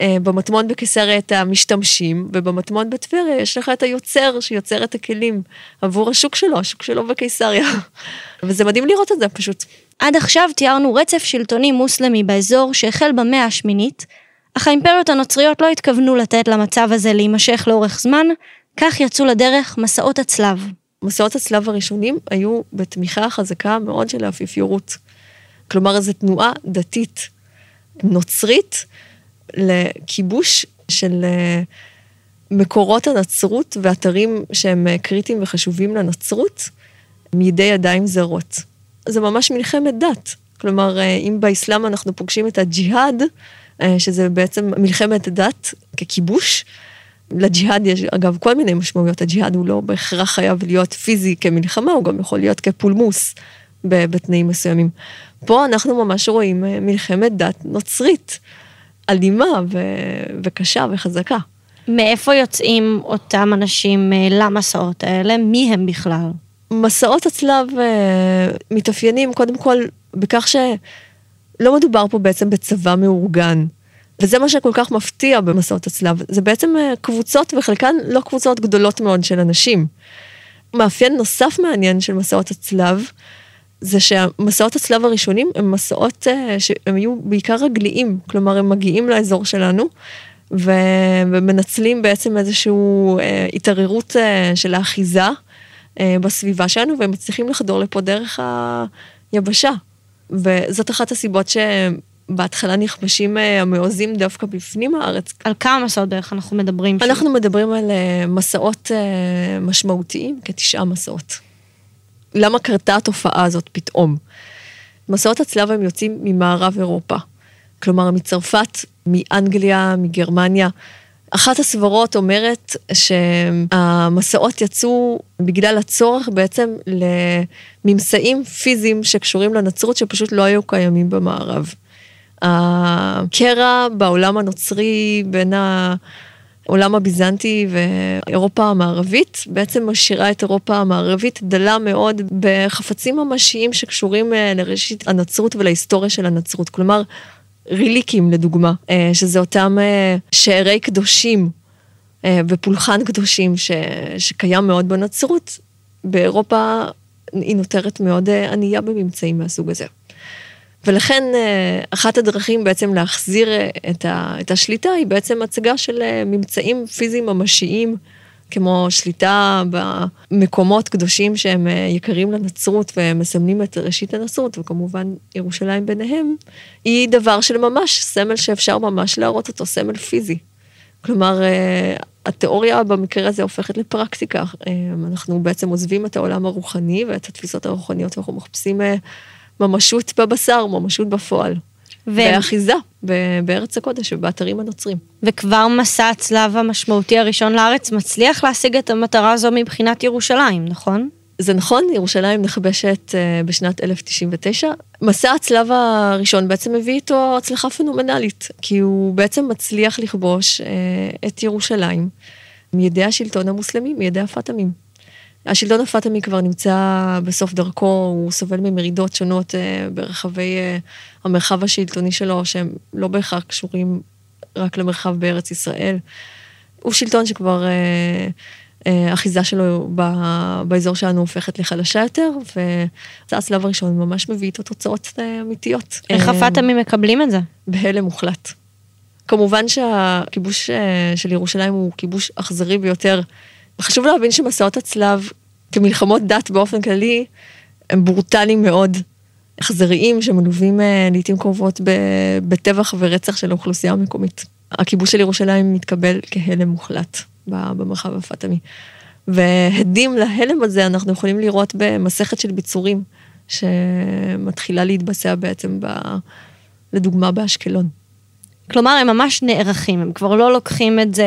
Speaker 2: אה, במטמון בקיסריה את המשתמשים, ובמטמון בטבריה יש לך את היוצר שיוצר את הכלים עבור השוק שלו, השוק שלו בקיסריה. וזה מדהים לראות את זה פשוט.
Speaker 3: עד עכשיו תיארנו רצף שלטוני מוסלמי באזור שהחל במאה השמינית, אך האימפריות הנוצריות לא התכוונו לתת למצב הזה להימשך לאורך זמן, כך יצאו לדרך מסעות הצלב.
Speaker 2: מסעות הצלב הראשונים היו בתמיכה חזקה מאוד של האפיפיורות. כלומר, זו תנועה דתית נוצרית לכיבוש של אה, מקורות הנצרות ואתרים שהם קריטיים וחשובים לנצרות מידי ידיים זרות. זה ממש מלחמת דת. כלומר, אם באסלאם אנחנו פוגשים את הג'יהאד, שזה בעצם מלחמת דת ככיבוש, לג'יהאד יש אגב כל מיני משמעויות, הג'יהאד הוא לא בהכרח חייב להיות פיזי כמלחמה, הוא גם יכול להיות כפולמוס בתנאים מסוימים. פה אנחנו ממש רואים מלחמת דת נוצרית, אלימה ו- וקשה וחזקה.
Speaker 3: מאיפה יוצאים אותם אנשים אה, למסעות האלה? מי הם בכלל?
Speaker 2: מסעות הצלב אה, מתאפיינים קודם כל בכך שלא מדובר פה בעצם בצבא מאורגן. וזה מה שכל כך מפתיע במסעות הצלב, זה בעצם אה, קבוצות וחלקן לא קבוצות גדולות מאוד של אנשים. מאפיין נוסף מעניין של מסעות הצלב, זה שהמסעות הצלב הראשונים הם מסעות שהם היו בעיקר רגליים, כלומר הם מגיעים לאזור שלנו, ומנצלים בעצם איזושהי אה, התערערות אה, של האחיזה אה, בסביבה שלנו, והם מצליחים לחדור לפה דרך היבשה. וזאת אחת הסיבות שבהתחלה נכבשים המעוזים דווקא בפנים הארץ.
Speaker 3: על כמה מסעות דרך אנחנו מדברים?
Speaker 2: אנחנו שם? מדברים על מסעות משמעותיים, כתשעה מסעות. למה קרתה התופעה הזאת פתאום? מסעות הצלב הם יוצאים ממערב אירופה. כלומר, מצרפת, מאנגליה, מגרמניה. אחת הסברות אומרת שהמסעות יצאו בגלל הצורך בעצם לממצאים פיזיים שקשורים לנצרות שפשוט לא היו קיימים במערב. הקרע בעולם הנוצרי בין העולם הביזנטי ואירופה המערבית בעצם משאירה את אירופה המערבית דלה מאוד בחפצים ממשיים שקשורים לראשית הנצרות ולהיסטוריה של הנצרות. כלומר, ריליקים לדוגמה, אה, שזה אותם אה, שארי קדושים אה, ופולחן קדושים ש, שקיים מאוד בנצרות, באירופה היא נותרת מאוד ענייה בממצאים מהסוג הזה. ולכן אחת הדרכים בעצם להחזיר את, ה, את השליטה היא בעצם הצגה של ממצאים פיזיים ממשיים. כמו שליטה במקומות קדושים שהם אה, יקרים לנצרות ומסמנים את ראשית הנצרות, וכמובן ירושלים ביניהם, היא דבר של ממש, סמל שאפשר ממש להראות אותו, סמל פיזי. כלומר, אה, התיאוריה במקרה הזה הופכת לפרקטיקה. אה, אנחנו בעצם עוזבים את העולם הרוחני ואת התפיסות הרוחניות, ואנחנו מחפשים ממשות בבשר, ממשות בפועל. ו... ואחיזה בארץ הקודש ובאתרים הנוצרים.
Speaker 3: וכבר מסע הצלב המשמעותי הראשון לארץ מצליח להשיג את המטרה הזו מבחינת ירושלים, נכון?
Speaker 2: זה נכון, ירושלים נכבשת uh, בשנת 1099. מסע הצלב הראשון בעצם מביא איתו הצלחה פנומנלית, כי הוא בעצם מצליח לכבוש uh, את ירושלים מידי השלטון המוסלמי, מידי הפאטמים. השלטון הפאטמי כבר נמצא בסוף דרכו, הוא סובל ממרידות שונות אה, ברחבי אה, המרחב השלטוני שלו, שהם לא בהכרח קשורים רק למרחב בארץ ישראל. הוא שלטון שכבר אה, האחיזה שלו באזור שלנו הופכת לחלשה יותר, וזה הצלב הראשון ממש מביא איתו תוצאות אמיתיות.
Speaker 3: איך הפאטמים מקבלים את זה?
Speaker 2: בהלם מוחלט. כמובן שהכיבוש של ירושלים הוא כיבוש אכזרי ביותר. חשוב להבין שמסעות הצלב, כמלחמות דת באופן כללי, הם ברוטליים מאוד, אכזריים, שמלווים אה, לעיתים קרובות בטבח ורצח של האוכלוסייה המקומית. הכיבוש של ירושלים מתקבל כהלם מוחלט במרחב הפאטמי. והדים להלם הזה אנחנו יכולים לראות במסכת של ביצורים, שמתחילה להתבצע בעצם, ב, לדוגמה, באשקלון.
Speaker 3: כלומר, הם ממש נערכים, הם כבר לא לוקחים את זה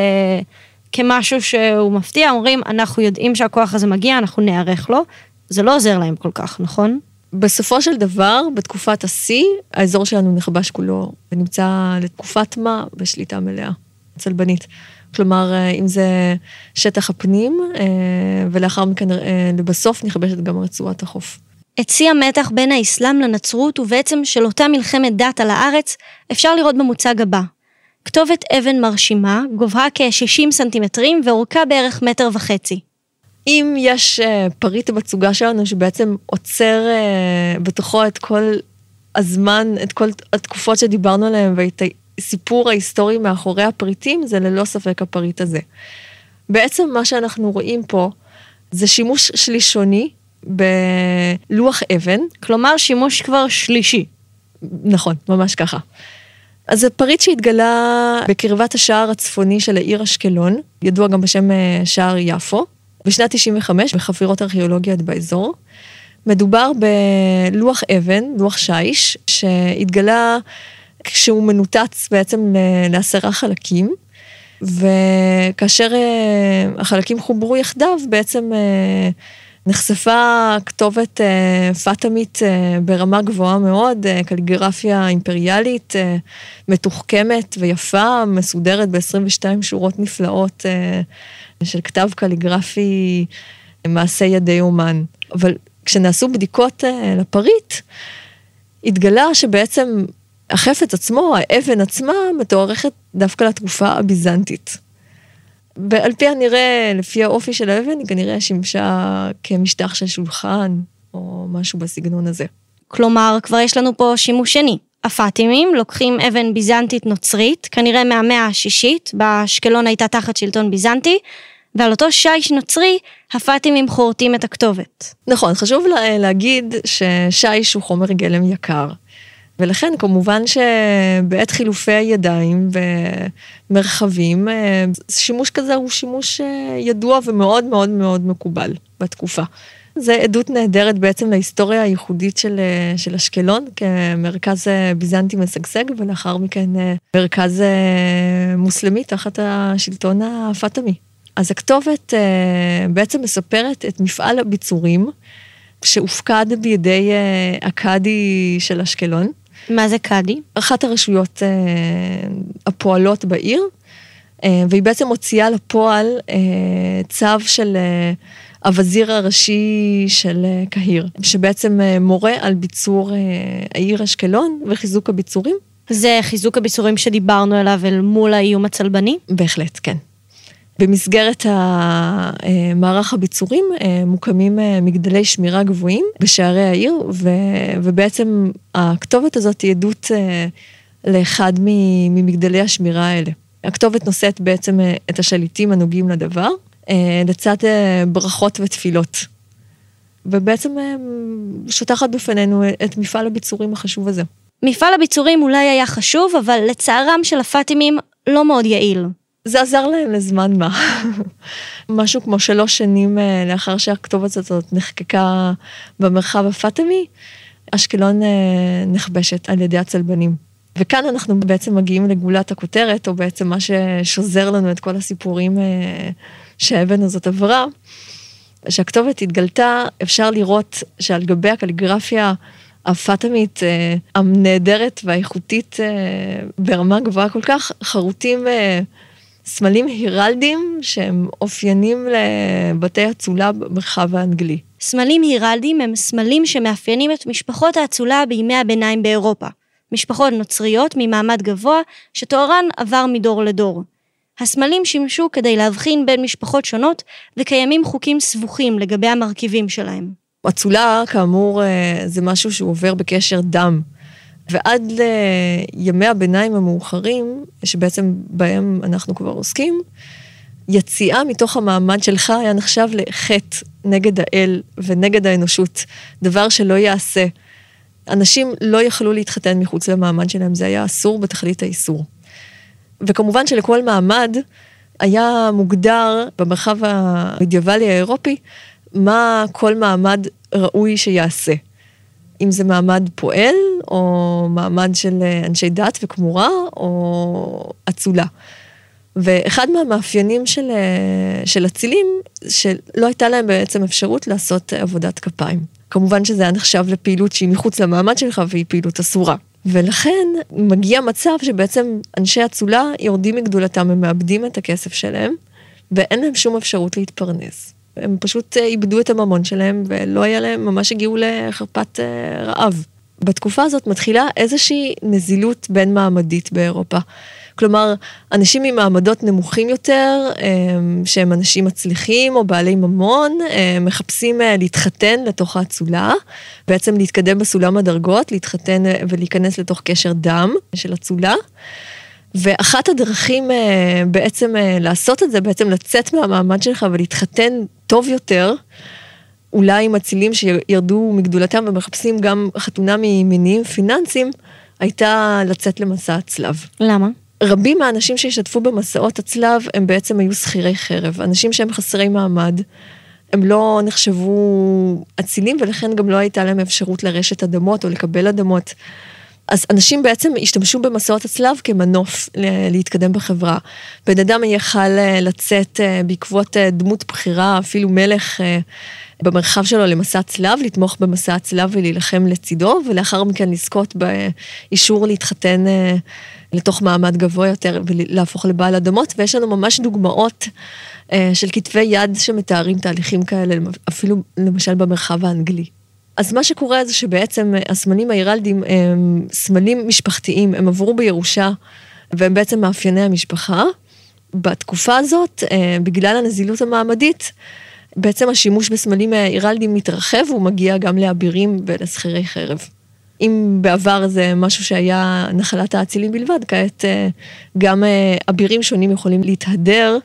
Speaker 3: כמשהו שהוא מפתיע, אומרים, אנחנו יודעים שהכוח הזה מגיע, אנחנו נערך לו. זה לא עוזר להם כל כך, נכון?
Speaker 2: בסופו של דבר, בתקופת השיא, האזור שלנו נכבש כולו, ונמצא לתקופת מה בשליטה מלאה, צלבנית. כלומר, אה, אם זה שטח הפנים, אה, ולאחר מכן, אה, לבסוף נכבשת גם רצועת החוף.
Speaker 3: את שיא המתח בין האסלאם לנצרות, ובעצם של אותה מלחמת דת על הארץ, אפשר לראות במוצג הבא. כתובת אבן מרשימה, גובהה כ-60 סנטימטרים ואורכה בערך מטר וחצי.
Speaker 2: אם יש uh, פריט בצוגה שלנו שבעצם עוצר uh, בתוכו את כל הזמן, את כל התקופות שדיברנו עליהן ואת הסיפור ההיסטורי מאחורי הפריטים, זה ללא ספק הפריט הזה. בעצם מה שאנחנו רואים פה זה שימוש שלישוני בלוח אבן.
Speaker 3: כלומר, שימוש כבר שלישי.
Speaker 2: נכון, ממש ככה. אז זה פריט שהתגלה בקרבת השער הצפוני של העיר אשקלון, ידוע גם בשם אה, שער יפו, בשנת 95 בחפירות ארכיאולוגיות באזור. מדובר בלוח אבן, לוח שיש, שהתגלה כשהוא מנותץ בעצם לעשרה חלקים, וכאשר אה, החלקים חוברו יחדיו, בעצם אה, נחשפה כתובת אה, פאטמית ברמה גבוהה מאוד, קליגרפיה אימפריאלית, מתוחכמת ויפה, מסודרת ב-22 שורות נפלאות של כתב קליגרפי מעשה ידי אומן. אבל כשנעשו בדיקות לפריט, התגלה שבעצם החפץ עצמו, האבן עצמה, מתוארכת דווקא לתקופה הביזנטית. ועל פי הנראה, לפי האופי של האבן, היא כנראה שימשה כמשטח של שולחן, או משהו בסגנון הזה.
Speaker 3: כלומר, כבר יש לנו פה שימוש שני. הפאטימים לוקחים אבן ביזנטית נוצרית, כנראה מהמאה השישית, באשקלון הייתה תחת שלטון ביזנטי, ועל אותו שיש נוצרי, הפאטימים חורטים את הכתובת.
Speaker 2: נכון, חשוב להגיד ששיש הוא חומר גלם יקר. ולכן כמובן שבעת חילופי הידיים ומרחבים, אה, שימוש כזה הוא שימוש אה, ידוע ומאוד מאוד מאוד מקובל בתקופה. זה עדות נהדרת בעצם להיסטוריה הייחודית של, אה, של אשקלון כמרכז ביזנטי משגשג, ולאחר מכן מרכז מוסלמי תחת השלטון הפאטמי. אז הכתובת בעצם מספרת את מפעל הביצורים שהופקד בידי הקאדי של אשקלון.
Speaker 3: מה זה קאדי?
Speaker 2: אחת הרשויות אה, הפועלות בעיר, אה, והיא בעצם מוציאה לפועל אה, צו של הווזיר הראשי של קהיר, שבעצם מורה על ביצור העיר אשקלון וחיזוק הביצורים.
Speaker 3: זה חיזוק הביצורים שדיברנו עליו אל מול האיום הצלבני?
Speaker 2: בהחלט, כן. במסגרת מערך הביצורים אה, מוקמים אה, מגדלי שמירה גבוהים בשערי העיר, ובעצם הכתובת הזאת היא עדות אה, לאחד ממגדלי השמירה האלה. הכתובת נושאת בעצם את השליטים הנוגעים לדבר, לצד ברכות ותפילות. ובעצם שוטחת בפנינו את מפעל הביצורים החשוב הזה.
Speaker 3: מפעל הביצורים אולי היה חשוב, אבל לצערם של הפאטימים לא מאוד יעיל.
Speaker 2: זה עזר להם לזמן מה. משהו כמו שלוש שנים אה, לאחר שהכתובת הזאת נחקקה במרחב הפאטמי, אשקלון אה, נכבשת על ידי הצלבנים. וכאן אנחנו בעצם מגיעים לגולת הכותרת, או בעצם מה ששוזר לנו את כל הסיפורים אה, שהאבן הזאת עברה. כשהכתובת התגלתה, אפשר לראות שעל גבי הקליגרפיה הפאטמית הנהדרת והאיכותית ברמה גבוהה כל כך, חרוטים סמלים הירלדים שהם אופיינים לבתי אצולה במרחב האנגלי.
Speaker 3: סמלים הירלדים הם סמלים שמאפיינים את משפחות האצולה בימי הביניים באירופה. משפחות נוצריות ממעמד גבוה שתוארן עבר מדור לדור. הסמלים שימשו כדי להבחין בין משפחות שונות וקיימים חוקים סבוכים לגבי המרכיבים שלהם.
Speaker 2: אצולה, כאמור, אה, זה משהו שהוא עובר בקשר דם. ועד לימי הביניים המאוחרים, שבעצם בהם אנחנו כבר עוסקים, יציאה מתוך המעמד שלך היה נחשב לחטא נגד האל ונגד האנושות, דבר שלא יעשה. אנשים לא יכלו להתחתן מחוץ למעמד שלהם, זה היה אסור בתכלית האיסור. וכמובן שלכל מעמד היה מוגדר במרחב המדיאבלי האירופי מה כל מעמד ראוי שיעשה. אם זה מעמד פועל, או מעמד של אה, אנשי דת וכמורה, או אצולה. ואחד מהמאפיינים של, אה, של אצילים, שלא הייתה להם בעצם אפשרות לעשות עבודת כפיים. כמובן שזה היה נחשב לפעילות שהיא מחוץ למעמד שלך והיא פעילות אסורה. ולכן מגיע מצב שבעצם אנשי אצולה יורדים מגדולתם, הם מאבדים את הכסף שלהם, ואין להם שום אפשרות להתפרנס. הם פשוט אה, איבדו את הממון שלהם ולא היה להם, ממש הגיעו לחרפת אה, רעב. בתקופה הזאת מתחילה איזושהי נזילות בין מעמדית באירופה. כלומר, אנשים ממעמדות נמוכים יותר, אה, שהם אנשים מצליחים או בעלי ממון, מחפשים להתחתן לתוך האצולה, בעצם להתקדם בסולם הדרגות, להתחתן ולהיכנס לתוך קשר דם של אצולה. ואחת הדרכים בעצם לעשות את זה, בעצם לצאת מהמעמד שלך ולהתחתן טוב יותר, אולי עם אצילים שירדו מגדולתם ומחפשים גם חתונה ממניעים פיננסיים, הייתה לצאת למסע הצלב.
Speaker 3: למה?
Speaker 2: רבים מהאנשים שהשתתפו במסעות הצלב הם בעצם היו שכירי חרב, אנשים שהם חסרי מעמד. הם לא נחשבו אצילים ולכן גם לא הייתה להם אפשרות לרשת אדמות או לקבל אדמות. אז אנשים בעצם השתמשו במסעות הצלב כמנוף להתקדם בחברה. בן אדם יכל אה, לצאת אה, בעקבות אה, דמות בכירה, אפילו מלך במרחב שלו למסע צלב, לתמוך במסע הצלב ולהילחם לצידו, ולאחר מכן לזכות באישור להתחתן לתוך מעמד גבוה יותר ולהפוך לבעל אדמות, ויש לנו ממש דוגמאות של כתבי יד שמתארים תהליכים כאלה, אפילו למשל במרחב האנגלי. אז מה שקורה זה שבעצם הסמלים ההירלדים הם סמלים משפחתיים, הם עברו בירושה, והם בעצם מאפייני המשפחה. בתקופה הזאת, אה, בגלל הנזילות המעמדית, בעצם השימוש בסמלים הירלדים מתרחב, והוא מגיע גם לאבירים ולשכירי חרב. אם בעבר זה משהו שהיה נחלת האצילים בלבד, כעת אה, גם אה, אבירים שונים יכולים להתהדר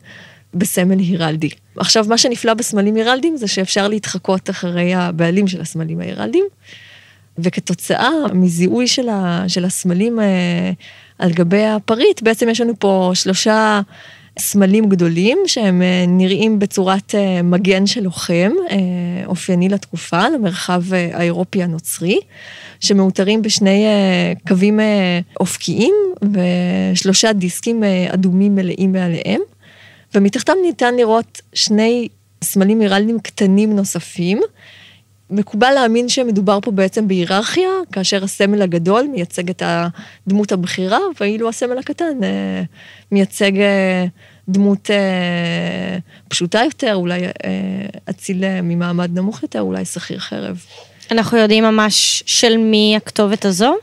Speaker 2: בסמל הירלדי. עכשיו, מה שנפלא בסמלים הירלדים זה שאפשר להתחקות אחרי הבעלים של הסמלים ההירלדים, וכתוצאה מזיהוי של, ה, של הסמלים אה, על גבי הפריט, בעצם יש לנו פה שלושה סמלים גדולים שהם אה, נראים בצורת אה, מגן של לוחם, אה, אופייני לתקופה, למרחב אה, האירופי הנוצרי, שמאותרים בשני אה, קווים אה, אופקיים ושלושה דיסקים אה, אדומים מלאים מעליהם. ומתחתם ניתן לראות שני סמלים הירלדיים קטנים נוספים. מקובל להאמין שמדובר פה בעצם בהיררכיה, כאשר הסמל הגדול מייצג את הדמות הבכירה, ואילו הסמל הקטן אה, מייצג אה, דמות אה, פשוטה יותר, אולי אציל ממעמד נמוך יותר, אולי שכיר חרב.
Speaker 3: אנחנו יודעים ממש של מי הכתובת הזו?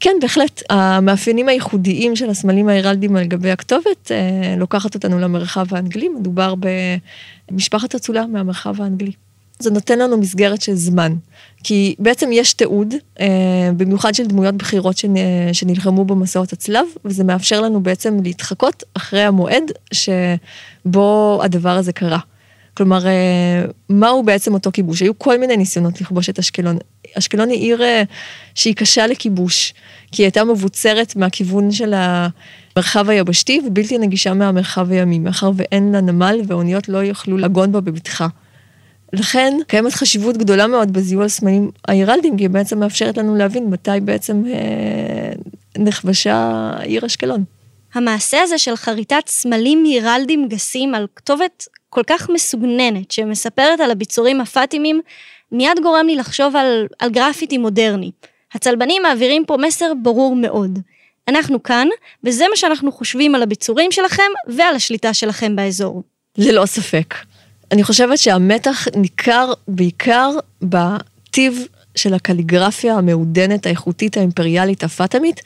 Speaker 2: כן, בהחלט. המאפיינים הייחודיים של הסמלים ההירלדיים על גבי הכתובת אה, לוקחת אותנו למרחב האנגלי, מדובר במשפחת אצולה מהמרחב האנגלי. זה נותן לנו מסגרת של זמן, כי בעצם יש תיעוד, אה, במיוחד של דמויות בכירות שנלחמו במסעות הצלב, וזה מאפשר לנו בעצם להתחקות אחרי המועד שבו הדבר הזה קרה. כלומר, אה, מהו בעצם אותו כיבוש? היו כל מיני ניסיונות לכבוש את אשקלון. אשקלון היא עיר אה, שהיא קשה לכיבוש, כי היא הייתה מבוצרת מהכיוון של המרחב היבשתי ובלתי נגישה מהמרחב הימי, מאחר ואין לה נמל ואוניות לא יוכלו לגון בה בבטחה. לכן קיימת חשיבות גדולה מאוד בזיהוי הסמלים ההירלדים, כי היא בעצם מאפשרת לנו להבין מתי בעצם אה, נכבשה העיר אשקלון.
Speaker 3: המעשה הזה של חריטת סמלים הירלדים גסים על כתובת כל כך מסוגננת, שמספרת על הביצורים הפאטימים, מיד גורם לי לחשוב על, על גרפיטי מודרני. הצלבנים מעבירים פה מסר ברור מאוד. אנחנו כאן, וזה מה שאנחנו חושבים על הביצורים שלכם ועל השליטה שלכם באזור.
Speaker 2: ללא ספק. אני חושבת שהמתח ניכר בעיקר בטיב של הקליגרפיה המעודנת, האיכותית, האימפריאלית, הפאטמית,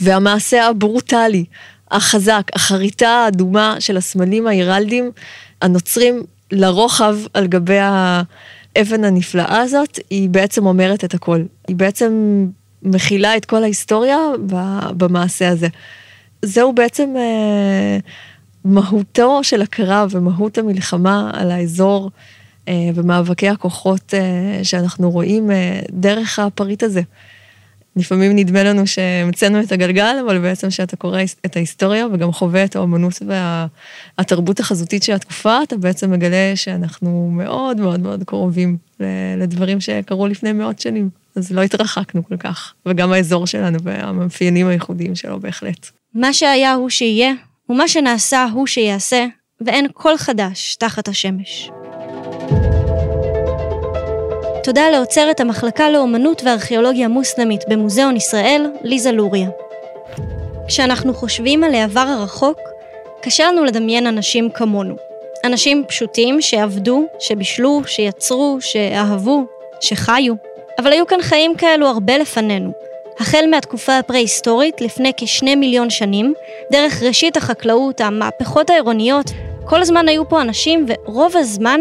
Speaker 2: והמעשה הברוטלי, החזק, החריטה האדומה של הסמלים ההירלדים הנוצרים לרוחב על גבי האבן הנפלאה הזאת, היא בעצם אומרת את הכל. היא בעצם מכילה את כל ההיסטוריה במעשה הזה. זהו בעצם אה, מהותו של הקרב ומהות המלחמה על האזור אה, ומאבקי הכוחות אה, שאנחנו רואים אה, דרך הפריט הזה. לפעמים נדמה לנו שהמצאנו את הגלגל, אבל בעצם כשאתה קורא את ההיסטוריה וגם חווה את האומנות והתרבות החזותית של התקופה, אתה בעצם מגלה שאנחנו מאוד מאוד מאוד קרובים לדברים שקרו לפני מאות שנים. אז לא התרחקנו כל כך, וגם האזור שלנו והמאפיינים הייחודיים שלו בהחלט.
Speaker 3: מה שהיה הוא שיהיה, ומה שנעשה הוא שיעשה, ואין כל חדש תחת השמש. תודה לעוצרת המחלקה לאומנות וארכיאולוגיה מוסלמית במוזיאון ישראל, ליזה לוריה. כשאנחנו חושבים על העבר הרחוק, קשה לנו לדמיין אנשים כמונו. אנשים פשוטים שעבדו, שבישלו, שיצרו, שאהבו, שחיו. אבל היו כאן חיים כאלו הרבה לפנינו. החל מהתקופה הפרה-היסטורית, לפני כשני מיליון שנים, דרך ראשית החקלאות, המהפכות העירוניות, כל הזמן היו פה אנשים, ורוב הזמן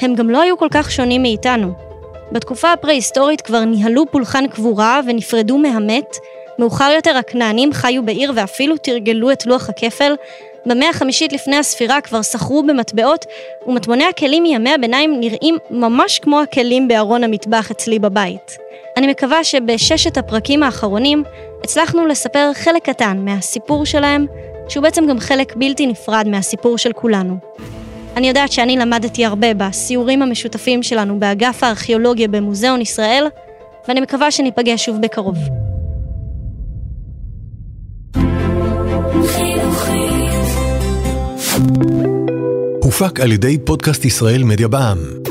Speaker 3: הם גם לא היו כל כך שונים מאיתנו. בתקופה הפרה-היסטורית כבר ניהלו פולחן קבורה ונפרדו מהמת, מאוחר יותר הכנענים חיו בעיר ואפילו תרגלו את לוח הכפל, במאה החמישית לפני הספירה כבר סחרו במטבעות, ומטמוני הכלים מימי הביניים נראים ממש כמו הכלים בארון המטבח אצלי בבית. אני מקווה שבששת הפרקים האחרונים הצלחנו לספר חלק קטן מהסיפור שלהם, שהוא בעצם גם חלק בלתי נפרד מהסיפור של כולנו. אני יודעת שאני למדתי הרבה בסיורים המשותפים שלנו באגף הארכיאולוגיה במוזיאון ישראל, ואני מקווה שניפגש שוב בקרוב.
Speaker 1: הופק על ידי פודקאסט ישראל מדיה בע"מ.